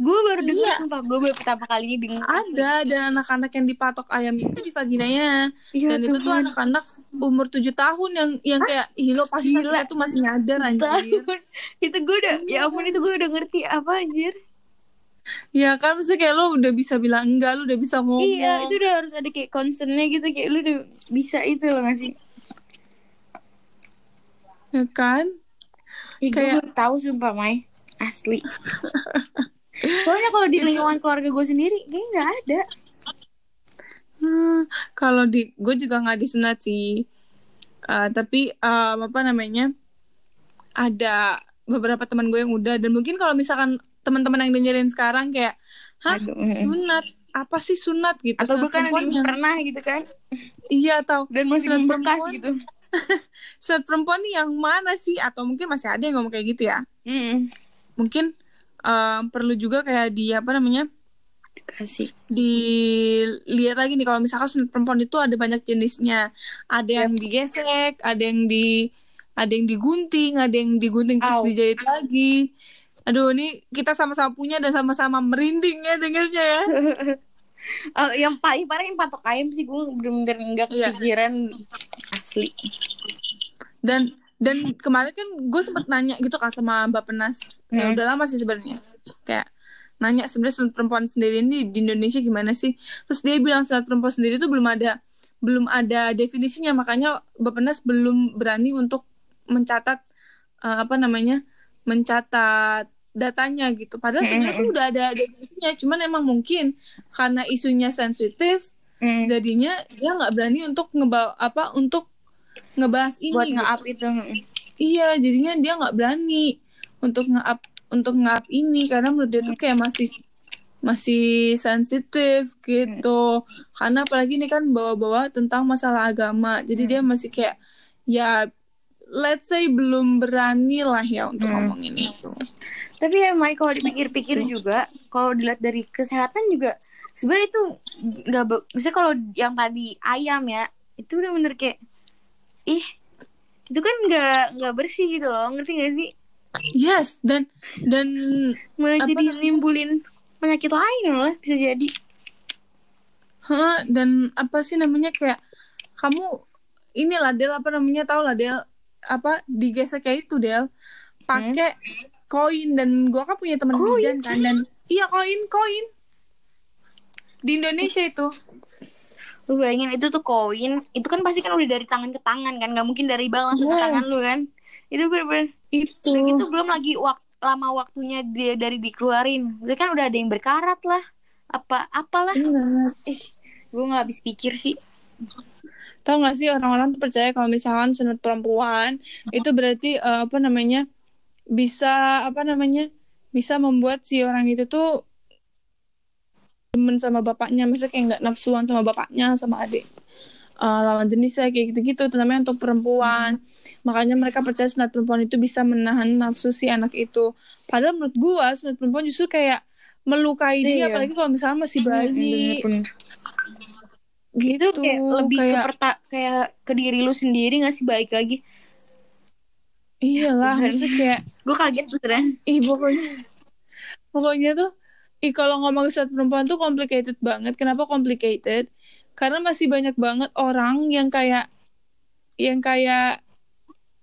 Gue baru dengar Iya. sumpah, gue baru pertama kali ini dengar. Ada dan anak-anak yang dipatok ayam itu di vaginanya. Iya, dan itu tuh anak-anak umur 7 tahun yang yang kayak ih lo pasti tuh masih nyadar anjir. itu gue udah ya ampun itu gue udah ngerti apa anjir Ya kan maksudnya kayak lo udah bisa bilang enggak, lo udah bisa ngomong. iya itu udah harus ada kayak concernnya gitu kayak lu udah bisa itu loh nggak sih Ya kan? ya, gue Kayak- baru tahu sumpah Mai asli soalnya kalau di lingkungan keluarga gue sendiri kayaknya nggak ada Hmm, kalau di gue juga nggak disunat sih. Eh, tapi em, apa namanya? Ada beberapa teman gue yang udah dan mungkin kalau misalkan teman-teman yang dengerin sekarang kayak, hah Aduh, mm. sunat? Apa sih sunat gitu? atau Sunat perempuan yang pernah gitu kan Iya atau dan masih Sunat membekas perempuan. gitu sunat perempuan nih yang mana sih? Atau mungkin masih ada yang ngomong kayak gitu ya? Mm. Mungkin em, perlu juga kayak di apa namanya? kasih dilihat lagi nih kalau misalkan sunat perempuan itu ada banyak jenisnya ada yang digesek ada yang di ada yang digunting ada yang digunting terus Au. dijahit lagi aduh ini kita sama-sama punya dan sama-sama merinding ya dengernya ya. Oh, yang paling parah yang patok ayam sih gue bener-bener nggak Iya. kepikiran asli. Dan dan kemarin kan gue sempet nanya gitu kan sama Mbak Penas. Ya Hmm. udah lama sih sebenarnya. Kayak nanya sebenarnya sunat perempuan sendiri ini di Indonesia gimana sih? Terus dia bilang sunat perempuan sendiri itu belum ada belum ada definisinya. Makanya Mbak Penas belum berani untuk mencatat eh, apa namanya mencatat datanya gitu padahal sebenarnya tuh udah ada definisinya cuman emang mungkin karena isunya sensitif Mm. jadinya dia nggak berani untuk ngebawa apa untuk ngebahas ini buat gitu. nge-up itu Iya, jadinya dia nggak berani untuk nge-up untuk nge-up ini karena menurut dia tuh kayak masih masih sensitif gitu. Karena apalagi ini kan bawa-bawa tentang masalah agama. Jadi dia masih kayak ya let's say belum berani lah ya untuk Hmm. ngomongin itu. Tapi ya Mai kalau dipikir-pikir juga, kalau dilihat dari kesehatan juga sebenarnya itu nggak, misalnya kalau yang tadi ayam ya, itu udah bener kayak, ih, itu kan nggak nggak bersih gitu loh, ngerti gak sih? Yes, dan dan Malah jadi nimbulin penyakit lain loh, bisa jadi. Hah, dan apa sih namanya kayak kamu inilah Del apa namanya tau lah Del apa digesek kayak itu Del pakai koin dan gua kan punya teman Koin? bidan kan dan iya koin koin di Indonesia itu Lu bayangin itu tuh koin, itu kan pasti kan udah dari tangan ke tangan kan, nggak mungkin dari bang langsung ke Yes. tangan lu kan. Itu bener-bener itu Udah gitu belum lagi wak- lama waktunya dia dari dikeluarin. Itu kan udah ada yang berkarat lah. Apa apalah. Eh, gue nggak habis pikir sih. Tahu gak sih orang-orang tuh percaya kalau misalkan sunat perempuan itu berarti eh, apa namanya bisa apa namanya bisa membuat si orang itu tuh demen sama bapaknya, maksudnya kayak nggak nafsuan sama bapaknya sama adik uh, lawan jenis ya kayak gitu-gitu. Terutama untuk perempuan. Makanya mereka percaya sunat perempuan itu bisa menahan nafsu si anak itu. Padahal menurut gua sunat perempuan justru kayak melukai dia Iya. apalagi kalau misalnya masih bayi. Bener-bener. Gitu. Itu kayak lebih ke perta kayak ke diri lu sendiri gak sih? Balik lagi. Iyalah maksudnya kayak gue kaget beneran. Ih pokoknya pokoknya tuh ih kalau ngomong sunat perempuan tuh complicated banget. Kenapa complicated? Karena masih banyak banget orang yang kayak yang kayak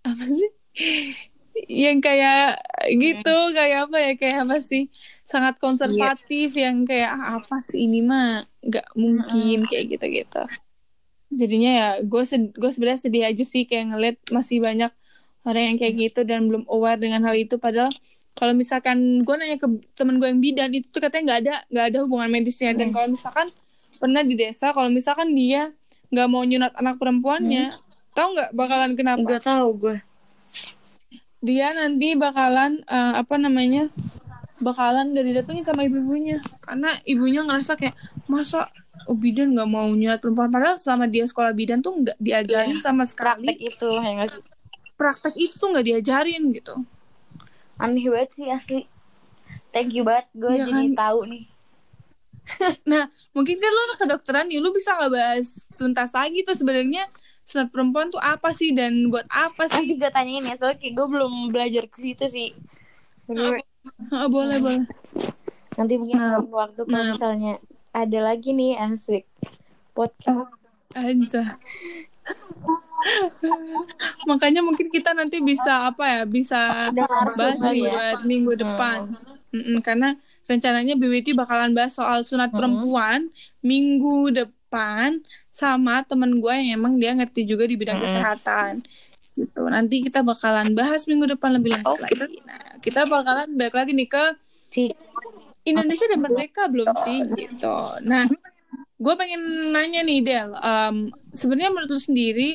apa sih? Yang kayak gitu kayak apa ya? Kayak apa sih sangat konservatif yang kayak "Ah, apa sih ini mah nggak mungkin kayak gitu gitu jadinya ya gue gue sebenarnya sedih aja sih kayak ngeliat masih banyak orang yang kayak gitu dan belum aware dengan hal itu. Padahal kalau misalkan gue nanya ke temen gue yang bidan itu tuh katanya nggak ada nggak ada hubungan medisnya. Dan kalau misalkan pernah di desa kalau misalkan dia nggak mau nyunat anak perempuannya tahu nggak bakalan kenapa? Gak tahu gue dia nanti bakalan eh, apa namanya bakalan gak didatengin sama ibu-ibunya karena ibunya ngerasa kayak masa oh, bidan nggak mau nyunat perempuan padahal selama dia sekolah bidan tuh nggak diajarin sama sekali praktek itu ya nggak sih? praktek itu nggak diajarin gitu aneh banget sih asli thank you banget gue Iya jadi kan? tahu nih Nah, mungkin kan lo anak kedokteran nih, lo bisa nggak bahas tuntas lagi tuh sebenarnya sunat perempuan tuh apa sih dan buat apa nanti sih? gue tanyain ya soalnya kayak gue belum belajar ke situ sih Bener. Ah, boleh boleh. nanti mungkin Nah, waktu kalau nah. misalnya ada lagi nih asik podcast Aja. Makanya mungkin kita nanti bisa apa ya? Bisa bahas nih ya. buat minggu depan. Mm-mm, karena rencananya BWT bakalan bahas soal sunat perempuan minggu depan sama temen gue yang emang dia ngerti juga di bidang kesehatan. Gitu. Nanti kita bakalan bahas minggu depan lebih lanjut Oke. lagi. Nah, kita bakalan balik lagi nih ke si Indonesia udah merdeka belum sih gitu. Nah, gue pengen nanya nih Del, em, sebenarnya menurut lu sendiri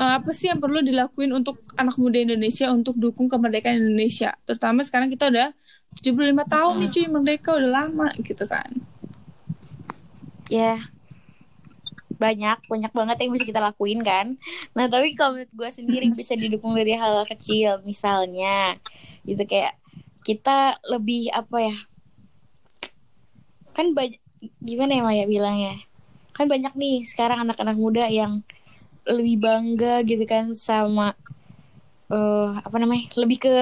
eh, apa sih yang perlu dilakuin untuk anak muda Indonesia untuk dukung kemerdekaan Indonesia? Terutama sekarang kita udah 75 tahun nih cuy merdeka udah lama gitu kan. ya banyak banyak banget yang bisa kita lakuin kan? Nah tapi kalau menurut gue sendiri bisa didukung dari hal kecil misalnya gitu kayak kita lebih apa ya kan gimana ya Maya bilangnya? Kan banyak nih sekarang anak-anak muda yang lebih bangga gitu kan sama eh apa namanya lebih ke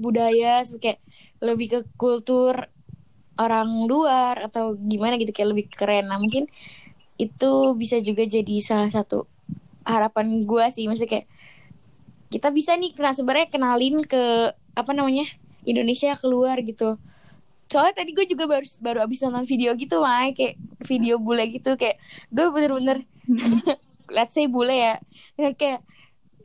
budaya kayak lebih ke kultur orang luar atau gimana gitu kayak lebih keren. Nah mungkin itu bisa juga jadi salah satu harapan gue sih. Maksudnya kayak kita bisa nih kena sebenarnya kenalin ke apa namanya Indonesia keluar gitu. Soalnya tadi gue juga baru baru abis nonton video gitu Mai. Kayak video bule gitu kayak gue bener-bener let's say bule ya Ya, kayak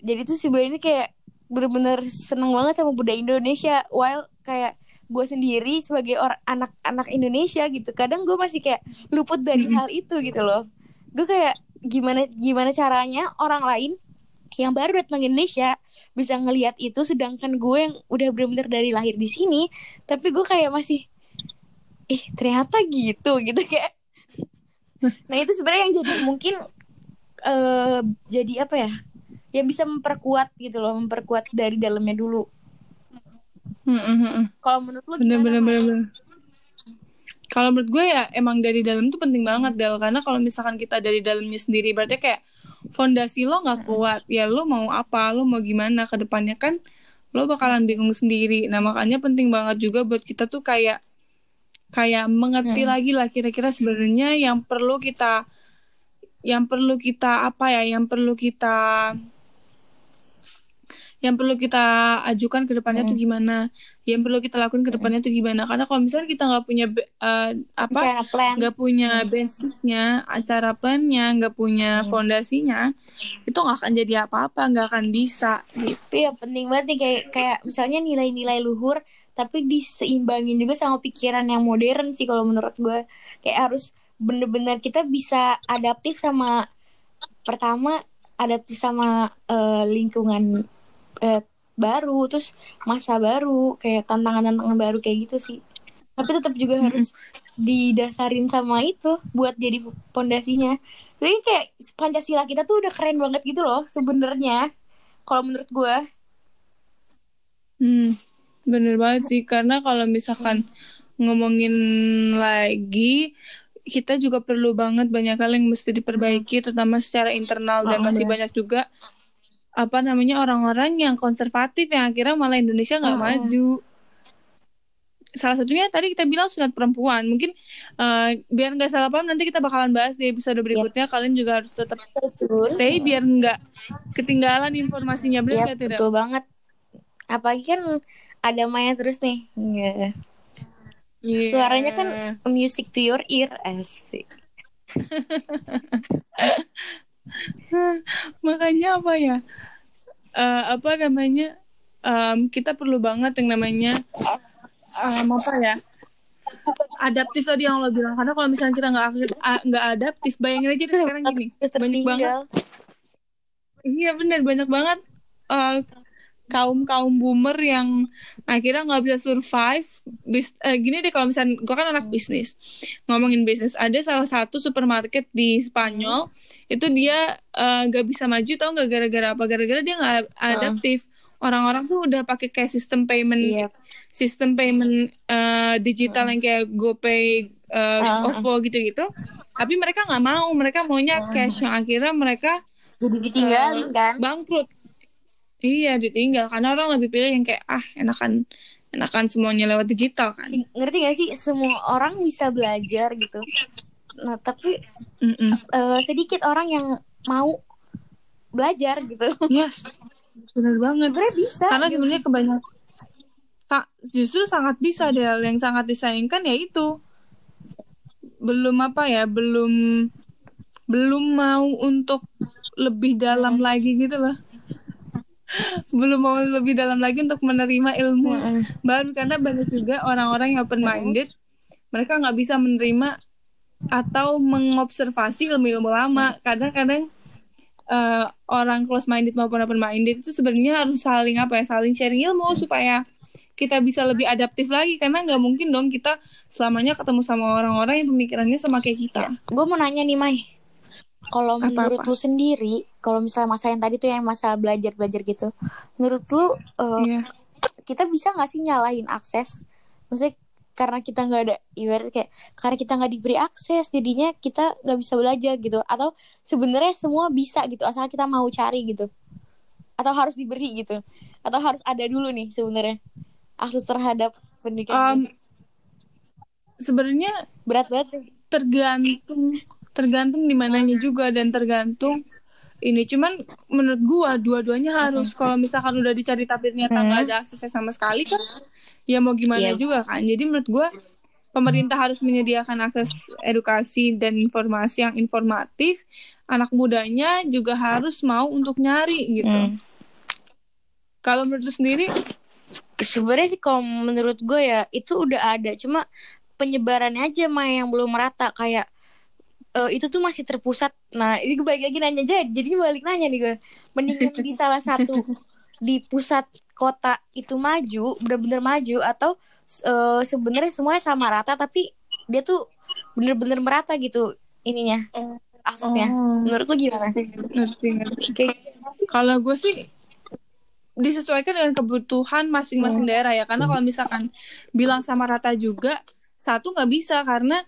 jadi tuh si bule ini kayak bener-bener seneng banget sama budaya Indonesia. While kayak gue sendiri sebagai orang anak-anak Indonesia gitu. Kadang gue masih kayak luput dari hal itu gitu loh. Gue kayak gimana gimana caranya orang lain yang baru datang ke Indonesia bisa ngelihat itu sedangkan gue yang udah bener-bener dari lahir di sini tapi gue kayak masih ih ternyata gitu gitu kayak. Nah itu sebenarnya yang jadi mungkin eh jadi apa ya? Yang bisa memperkuat gitu loh memperkuat dari dalamnya dulu kalau menurut lu Bener gimana bener bener. bener. Kalau menurut gue ya emang dari dalam tuh penting banget Del. Karena kalau misalkan kita dari dalamnya sendiri berarti kayak fondasi lo nggak kuat. Ya lo mau apa lo mau gimana ke depannya kan lo bakalan bingung sendiri. Nah makanya penting banget juga buat kita tuh kayak kayak mengerti lagi lah kira-kira sebenarnya yang perlu kita yang perlu kita apa ya yang perlu kita yang perlu kita ajukan ke depannya tuh gimana? Yang perlu kita lakukan ke depannya tuh gimana? Karena kalau misalnya kita nggak punya eh, apa? Nggak punya basicnya acara plannya nggak punya fondasinya itu nggak akan jadi apa-apa nggak akan bisa gitu. Tapi ya penting banget nih kayak kayak misalnya nilai-nilai luhur tapi diseimbangin juga sama pikiran yang modern sih kalau menurut gue kayak harus bener-bener kita bisa adaptif sama pertama adaptif sama eh, lingkungan eh, baru terus masa baru kayak tantangan-tantangan baru kayak gitu sih tapi tetap juga harus didasarin sama itu buat jadi pondasinya Jadi kayak Pancasila kita tuh udah keren banget gitu loh sebenarnya. Kalau menurut gue. Hmm, bener banget sih. Karena kalau misalkan ngomongin lagi, kita juga perlu banget banyak hal yang mesti diperbaiki, terutama secara internal dan masih banyak juga apa namanya orang-orang yang konservatif yang akhirnya malah Indonesia nggak Oh, maju. Salah satunya tadi kita bilang sunat perempuan. Mungkin eh, biar nggak salah paham nanti kita bakalan bahas di episode berikutnya. Kalian juga harus tetap Betul. stay biar nggak ketinggalan informasinya. Benar Iya, nggak tidak? betul banget. Apalagi kan ada Maya terus nih. Iya. Iya. Suaranya kan music to your ear. Asik. makanya apa ya? Eh, apa namanya? Em, kita perlu banget yang namanya em, apa ya? Adaptif tadi yang lo bilang. Karena kalau misalnya kita nggak nggak adaptif bayangin aja deh sekarang gini. Banyak banget. Iya benar banyak banget kaum kaum boomer yang akhirnya nggak bisa survive bis eh, gini deh kalau misalnya gue kan anak bisnis ngomongin bisnis ada salah satu supermarket di Spanyol itu dia eh, nggak bisa maju tau nggak gara-gara apa gara-gara dia nggak adaptif orang-orang tuh udah pakai kayak sistem payment Iya. sistem payment eh, digital yang kayak GoPay, eh, Ah. OVO gitu-gitu. Tapi mereka nggak mau, mereka maunya cash yang akhirnya mereka Jadi ditinggalin kan. bangkrut. Iya ditinggal karena orang lebih pilih yang kayak ah enakan enakan semuanya lewat digital kan. Ngerti gak sih? Semua orang bisa belajar gitu. Nah, tapi eh, sedikit orang yang mau belajar gitu. Yes, benar banget. Sebenarnya bisa. Karena gitu. sebenarnya kebanyakan sa- justru sangat bisa deh yang sangat disayangkan ya itu belum apa ya belum belum mau untuk lebih dalam lagi gitu loh belum mau lebih dalam lagi untuk menerima ilmu. Baru karena banyak juga orang-orang yang open minded mereka nggak bisa menerima atau mengobservasi ilmu-ilmu lama. Kadang-kadang eh, orang close minded maupun open minded itu sebenarnya harus saling apa ya saling sharing ilmu supaya kita bisa lebih adaptif lagi. Karena nggak mungkin dong kita selamanya ketemu sama orang-orang yang pemikirannya sama kayak kita. Gue mau nanya nih, Mai. Kalau menurut lu sendiri, kalau misalnya masa yang tadi tuh yang masa belajar-belajar gitu, menurut lu eh, Iya. kita bisa nggak sih nyalahin akses? Maksudnya karena kita nggak ada, ibarat kayak karena kita nggak diberi akses, jadinya kita nggak bisa belajar gitu. Atau sebenarnya semua bisa gitu, asal kita mau cari gitu. Atau harus diberi gitu. Atau harus ada dulu nih sebenarnya akses terhadap pendidikan. Em, sebenarnya Berat banget. tergantung tergantung di mananya juga dan tergantung ini. Cuman menurut gua dua-duanya harus. Kalau misalkan udah dicari tapi ternyata nggak ada aksesnya sama sekali kan ya mau gimana Iya. juga kan. Jadi menurut gua pemerintah harus menyediakan akses edukasi dan informasi yang informatif. Anak mudanya juga harus mau untuk nyari gitu. Hmm. kalau menurut lu sendiri? Sebenarnya sih kalau menurut gue ya itu udah ada. Cuma penyebarannya aja mah yang belum merata. Kayak eh, itu tuh masih terpusat. Nah ini gue balik lagi nanya aja jadi balik nanya nih gue mendingan di salah satu di pusat kota itu maju bener-bener maju atau eh, sebenarnya semuanya sama rata tapi dia tuh bener-bener merata gitu ininya aksesnya. Oh. menurut lu gimana? Ngerti ngerti. Kayak Kalau gue sih disesuaikan dengan kebutuhan masing-masing daerah ya. Karena kalau misalkan bilang sama rata juga, satu nggak bisa karena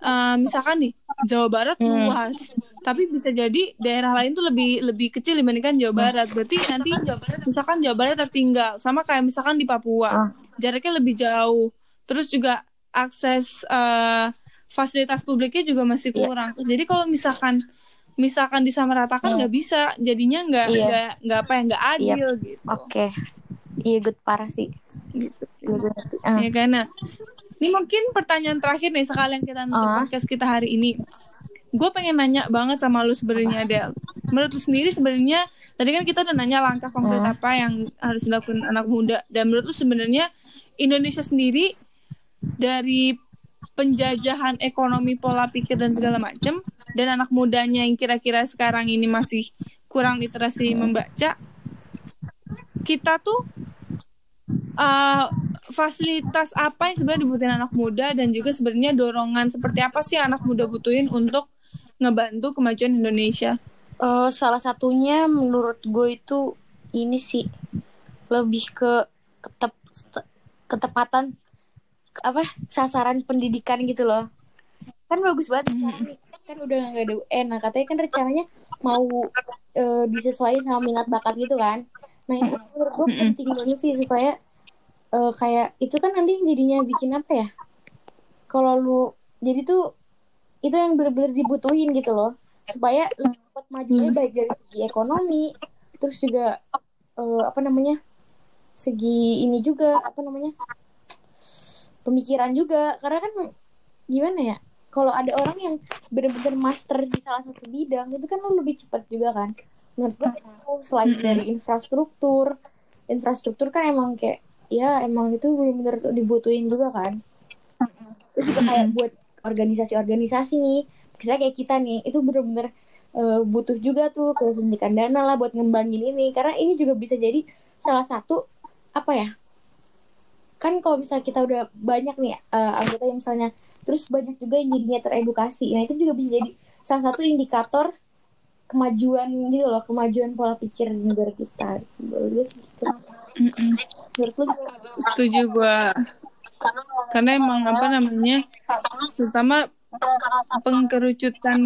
eh, misalkan nih Jawa Barat Hmm. luas, tapi bisa jadi daerah lain tuh lebih lebih kecil dibandingkan Jawa Barat. Berarti nanti misalkan Jawa Barat tertinggal, sama kayak misalkan di Papua, jaraknya lebih jauh. Terus juga akses eh, fasilitas publiknya juga masih Iya. kurang. Jadi kalau misalkan misalkan disamaratakan nggak bisa, jadinya nggak Iya. nggak nggak apa ya nggak adil gitu. oke iya good parah sih gitu. Iya. Ah. Ya kan? Nah, ini mungkin pertanyaan terakhir nih sekalian kita nutup Ah. podcast kita hari ini. Gue pengen nanya banget sama lu sebenarnya Del. Menurut lu sendiri sebenarnya tadi kan kita udah nanya langkah konkret Ah. apa yang harus dilakukan anak muda dan menurut lu sebenarnya Indonesia sendiri dari penjajahan ekonomi pola pikir dan segala macam dan anak mudanya yang kira-kira sekarang ini masih kurang literasi membaca kita tuh uh, fasilitas apa yang sebenarnya dibutuhin anak muda dan juga sebenarnya dorongan seperti apa sih anak muda butuhin untuk ngebantu kemajuan Indonesia? Eh, salah satunya menurut gue itu ini sih lebih ke ketep, ketepatan apa sasaran pendidikan gitu loh. Kan bagus banget nih. kan udah nggak ada UN nah katanya kan rencananya mau eh, disesuaikan sama minat bakat gitu kan. Nah itu menurut gue penting banget sih supaya eh, kayak itu kan nanti jadinya bikin apa ya? Kalau lu jadi tuh itu yang bener-bener dibutuhin gitu loh. Supaya lebih cepat majunya baik dari segi ekonomi terus juga eh, apa namanya segi ini juga apa namanya pemikiran juga. Karena kan gimana ya kalau ada orang yang bener-bener master di salah satu bidang itu kan lo lebih cepat juga kan. Menurut gue itu selain dari infrastruktur infrastruktur kan emang kayak ya emang itu bener-bener dibutuhin juga kan. Terus juga kayak buat organisasi-organisasi nih. Misalnya kayak kita nih itu bener-bener eh, butuh juga tuh kesuntikan dana lah buat ngembangin ini. Karena ini juga bisa jadi salah satu apa ya kan kalau misalnya kita udah banyak nih eh, anggota yang misalnya terus banyak juga yang jadinya teredukasi. Nah itu juga bisa jadi salah satu indikator kemajuan gitu loh kemajuan pola pikir negara kita. Gitu Setuju gue. Karena emang apa namanya, terutama pengkerucutan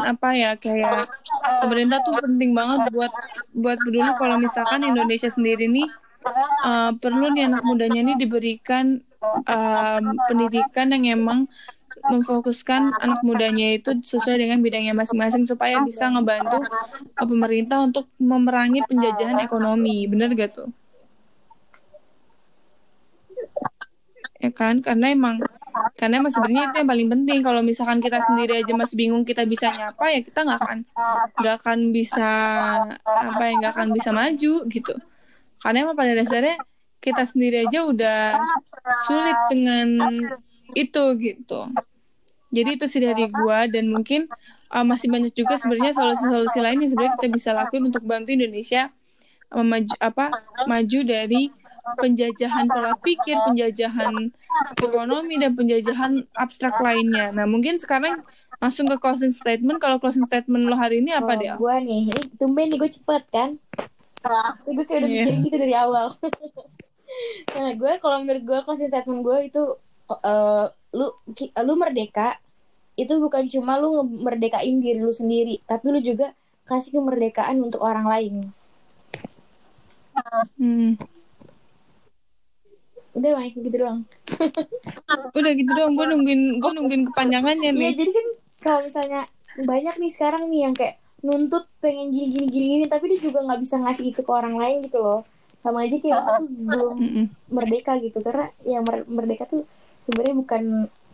apa ya kayak pemerintah tuh penting banget buat buat peduli kalau misalkan Indonesia sendiri nih eh, perlu nih anak mudanya ini diberikan em, pendidikan yang emang memfokuskan anak mudanya itu sesuai dengan bidangnya masing-masing supaya bisa ngebantu eh, pemerintah untuk memerangi penjajahan ekonomi bener gak tuh? Ya kan? Karena emang karena emang sebenarnya itu yang paling penting. Kalau misalkan kita sendiri aja masih bingung kita bisa nyapa ya kita nggak akan nggak akan bisa apa ya nggak akan bisa maju gitu. Karena emang pada dasarnya kita sendiri aja udah sulit dengan itu gitu. Jadi itu sih dari gua dan mungkin uh, masih banyak juga sebenarnya solusi-solusi lain yang sebenarnya kita bisa lakuin untuk bantu Indonesia uh, maju apa maju dari penjajahan pola pikir, penjajahan ekonomi dan penjajahan abstrak lainnya. Nah, mungkin sekarang langsung ke closing statement. Kalau closing statement lo hari ini apa Kalau dia? gue nih ini tumben nih gue cepet kan gue kayak udah mikirin gitu dari awal nah gue kalau menurut gue closing statement gue itu eh, lu lu merdeka itu bukan cuma lu merdekain diri lu sendiri tapi lu juga kasih kemerdekaan untuk orang lain Hmm. Udah main gitu doang. Udah gitu dong, gue nungguin gue nungguin kepanjangannya Iya nih. jadi kan kalau misalnya banyak nih sekarang nih yang kayak nuntut pengen gini gini gini gini tapi dia juga nggak bisa ngasih itu ke orang lain gitu loh. Sama aja kayak tuh belum merdeka gitu. Karena yang mer- merdeka tuh sebenarnya bukan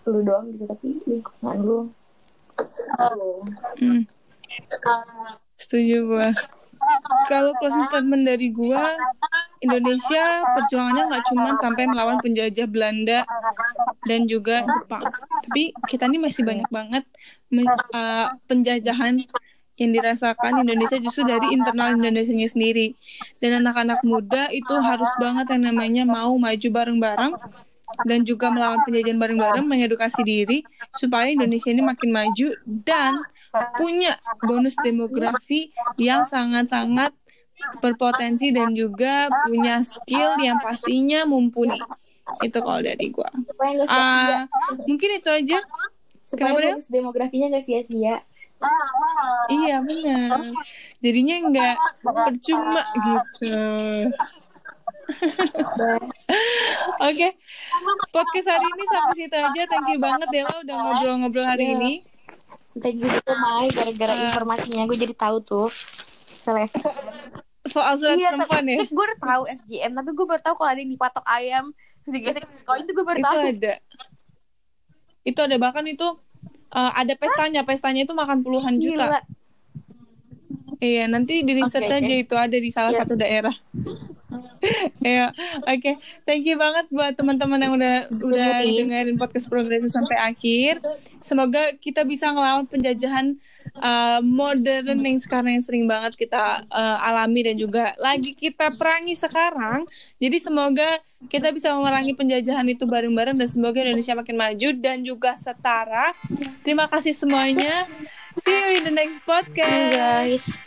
lu doang gitu tapi lingkungan lu. Mm. Setuju gue. Kalau closing statement dari gue, Indonesia perjuangannya nggak cuma sampai melawan penjajah Belanda dan juga Jepang, tapi kita ini masih banyak banget uh, penjajahan yang dirasakan Indonesia justru dari internal Indonesia sendiri. Dan anak-anak muda itu harus banget yang namanya mau maju bareng-bareng dan juga melawan penjajahan bareng-bareng, mengedukasi diri supaya Indonesia ini makin maju dan punya bonus demografi yang sangat-sangat berpotensi dan juga punya skill yang pastinya mumpuni. Itu kalau dari nggak sia-sia Ah, mungkin itu aja. supaya kenapa dia? bonus demografinya nggak sia-sia Iya benar. Jadinya nggak percuma gitu. Oke, podcast hari ini sampai situ aja. Thank you banget Dela udah ngobrol-ngobrol hari Iya. ini. Thank you juga Mai gara-gara Ah. informasinya gue jadi tahu tuh soal Soal surat iya perempuan ya. tapi gue udah tahu FGM tapi gue baru tahu kalau ada yang dipatok ayam terus digesek koin itu gue baru Itu tahu ada. Itu ada bahkan itu uh, ada pestanya. Pestanya itu makan puluhan juta. Iya, nanti di research Oke, aja oke. itu ada di salah Iya. satu daerah. Iya, oke. Thank you banget buat teman-teman yang udah udah dengerin podcast progresif sampai akhir. Semoga kita bisa ngelawan penjajahan uh, modern yang sekarang yang sering banget kita uh, alami dan juga lagi kita perangi sekarang. Jadi semoga kita bisa memerangi penjajahan itu bareng-bareng dan semoga Indonesia makin maju dan juga setara. Terima kasih semuanya. See you in the next podcast. See you guys.